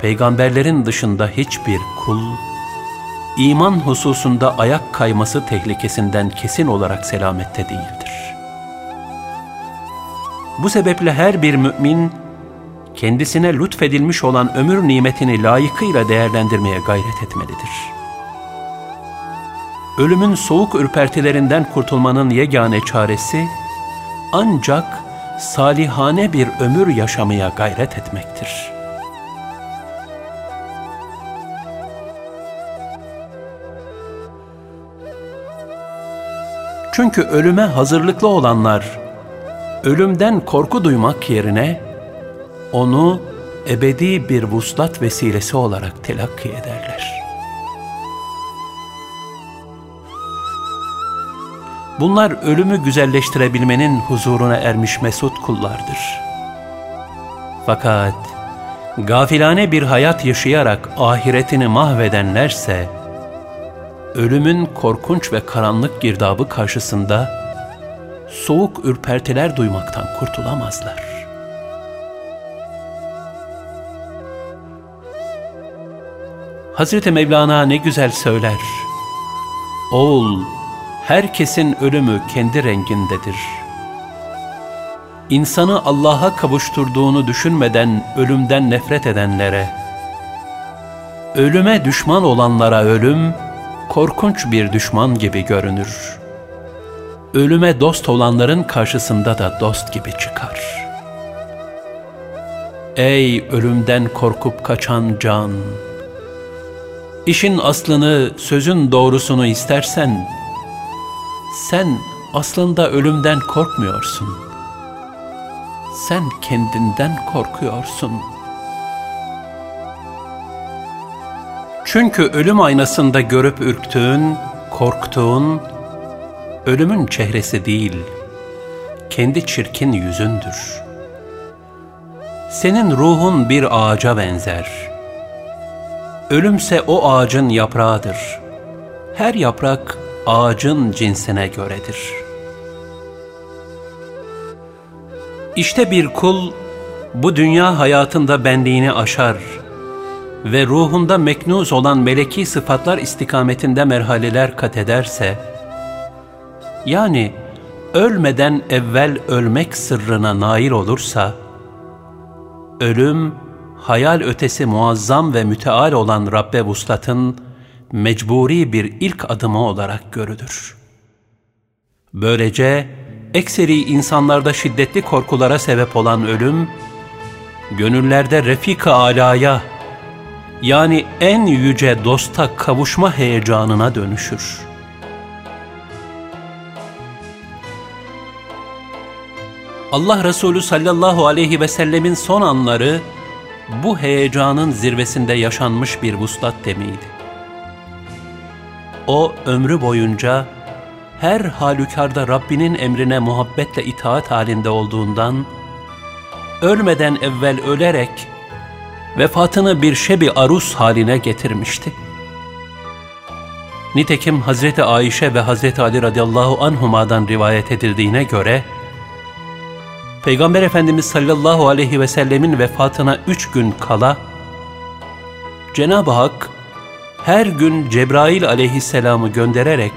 peygamberlerin dışında hiçbir kul, iman hususunda ayak kayması tehlikesinden kesin olarak selamette değildir. Bu sebeple her bir mümin, kendisine lütfedilmiş olan ömür nimetini layıkıyla değerlendirmeye gayret etmelidir. Ölümün soğuk ürpertilerinden kurtulmanın yegane çaresi, ancak salihane bir ömür yaşamaya gayret etmektir.'' Çünkü ölüme hazırlıklı olanlar ölümden korku duymak yerine onu ebedi bir vuslat vesilesi olarak telakki ederler. Bunlar ölümü güzelleştirebilmenin huzuruna ermiş mesut kullardır. Fakat gafilane bir hayat yaşayarak ahiretini mahvedenlerse, ölümün korkunç ve karanlık girdabı karşısında soğuk ürpertiler duymaktan kurtulamazlar. Hazreti Mevlana ne güzel söyler. Oğul, herkesin ölümü kendi rengindedir. İnsanı Allah'a kavuşturduğunu düşünmeden ölümden nefret edenlere, ölüme düşman olanlara ölüm, korkunç bir düşman gibi görünür. Ölüme dost olanların karşısında da dost gibi çıkar. Ey ölümden korkup kaçan can! İşin aslını, sözün doğrusunu istersen, sen aslında ölümden korkmuyorsun. Sen kendinden korkuyorsun.'' Çünkü ölüm aynasında görüp ürktüğün, korktuğun, ölümün çehresi değil, kendi çirkin yüzündür. Senin ruhun bir ağaca benzer. Ölümse o ağacın yaprağıdır. Her yaprak ağacın cinsine göredir. İşte bir kul bu dünya hayatında benliğini aşar.'' Ve ruhunda meknuz olan meleki sıfatlar istikametinde merhaleler kat ederse, yani ölmeden evvel ölmek sırrına nail olursa, ölüm, hayal ötesi muazzam ve müteal olan Rabbe vuslatın mecburi bir ilk adımı olarak görülür. Böylece ekseri insanlarda şiddetli korkulara sebep olan ölüm, gönüllerde refika alaya yani en yüce dosta kavuşma heyecanına dönüşür. Allah Resulü sallallahu aleyhi ve sellemin son anları bu heyecanın zirvesinde yaşanmış bir vuslat demiydi. O ömrü boyunca her halükarda Rabbinin emrine muhabbetle itaat halinde olduğundan, ölmeden evvel ölerek vefatını bir şebi arus haline getirmişti. Nitekim Hazreti Ayşe ve Hazreti Ali radıyallahu anhuma'dan rivayet edildiğine göre, Peygamber Efendimiz sallallahu aleyhi ve sellemin vefatına üç gün kala, Cenab-ı Hak her gün Cebrail aleyhisselamı göndererek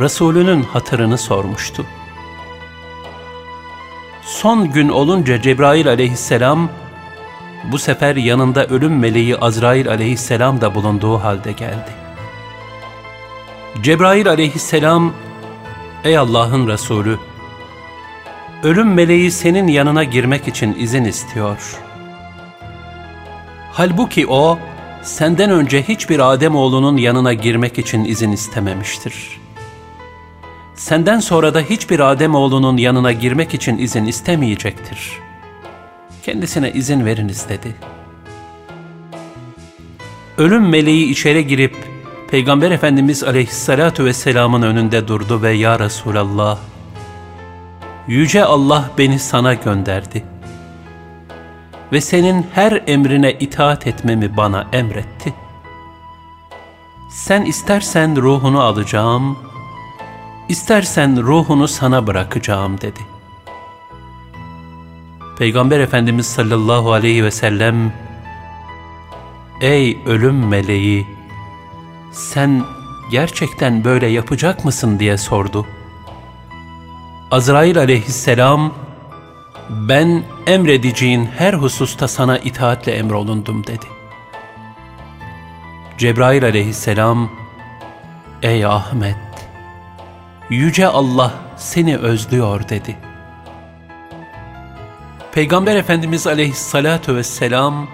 Resulünün hatırını sormuştu. Son gün olunca Cebrail aleyhisselam bu sefer yanında ölüm meleği Azrail aleyhisselam da bulunduğu halde geldi. Cebrail aleyhisselam, Ey Allah'ın Resulü, ölüm meleği senin yanına girmek için izin istiyor. Halbuki o, senden önce hiçbir Ademoğlunun yanına girmek için izin istememiştir. Senden sonra da hiçbir Ademoğlunun yanına girmek için izin istemeyecektir.'' Kendisine izin veriniz dedi. Ölüm meleği içeri girip Peygamber Efendimiz aleyhissalatu vesselamın önünde durdu ve Ya Resulallah, Yüce Allah beni sana gönderdi ve senin her emrine itaat etmemi bana emretti. Sen istersen ruhunu alacağım, istersen ruhunu sana bırakacağım dedi. Peygamber Efendimiz sallallahu aleyhi ve sellem ''Ey ölüm meleği, sen gerçekten böyle yapacak mısın?'' diye sordu. Azrail aleyhisselam, ''Ben emredeceğin her hususta sana itaatle emrolundum.'' dedi. Cebrail aleyhisselam, ''Ey Ahmet, Yüce Allah seni özlüyor.'' dedi. Peygamber Efendimiz aleyhissalatu vesselam,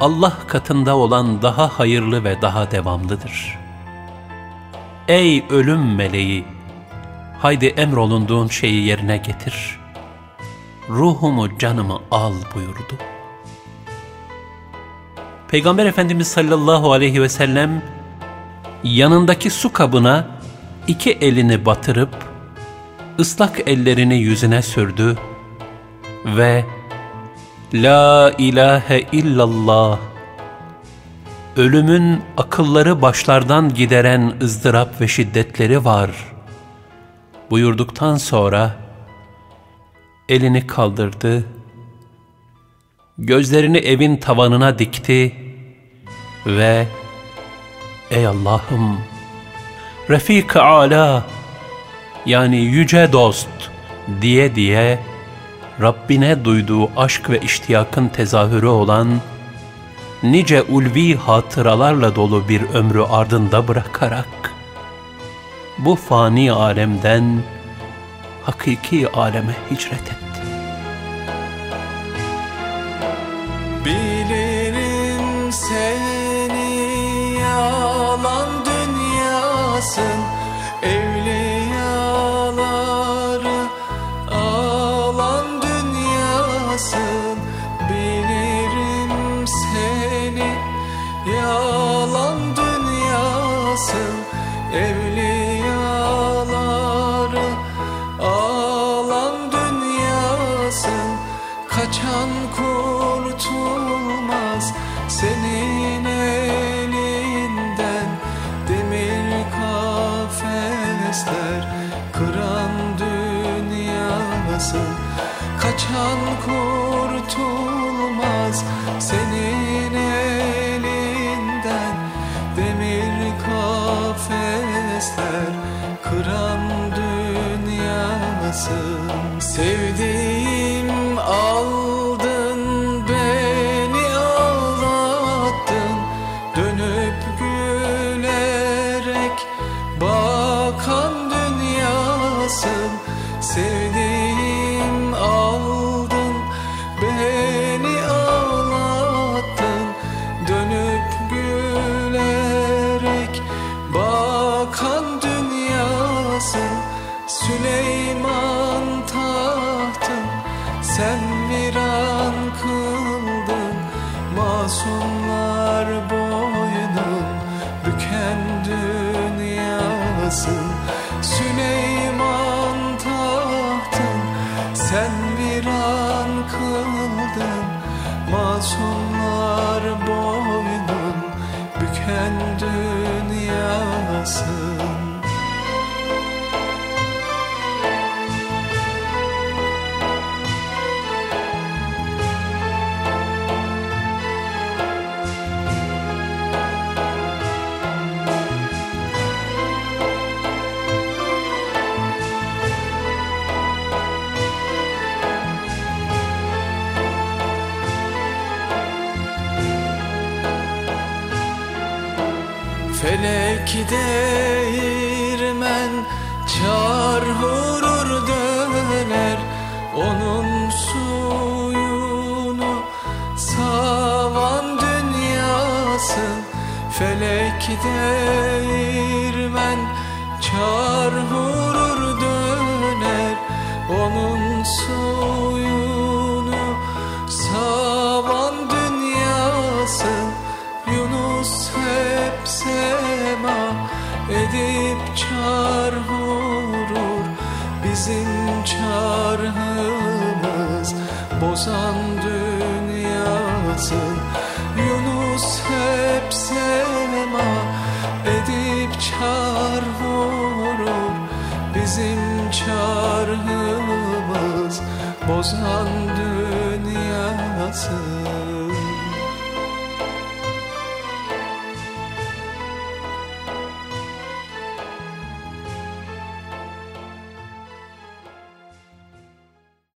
Allah katında olan daha hayırlı ve daha devamlıdır. Ey ölüm meleği! Haydi emrolunduğun şeyi yerine getir. Ruhumu canımı al buyurdu. Peygamber Efendimiz sallallahu aleyhi ve sellem yanındaki su kabına iki elini batırıp ıslak ellerini yüzüne sürdü ve La ilahe illallah Ölümün akılları başlardan gideren ızdırap ve şiddetleri var. Buyurduktan sonra elini kaldırdı, gözlerini evin tavanına dikti ve Ey Allah'ım Refik-i Ala yani yüce dost diye diye Rabbine duyduğu aşk ve iştiyakın tezahürü olan nice ulvi hatıralarla dolu bir ömrü ardında bırakarak bu fani alemden hakiki aleme hicret etti. Bilirim seni yalan dünyasın kafesler kıran dünyasın Sevdiğim Masumlar boynun büken dünyasın Süleyman tahtın sen viran kıldın. Masumlar boynun büken dünyasın Felek değirmen çar vurur döner Onun suyunu savan dünyasın Felek değirmen çar vurur döner Onun suyunu edip çar vurur Bizim çarhımız. Bozan dünyasın Yunus hep sema edip çar vurur Bizim çarhımız. Bozan dünyasın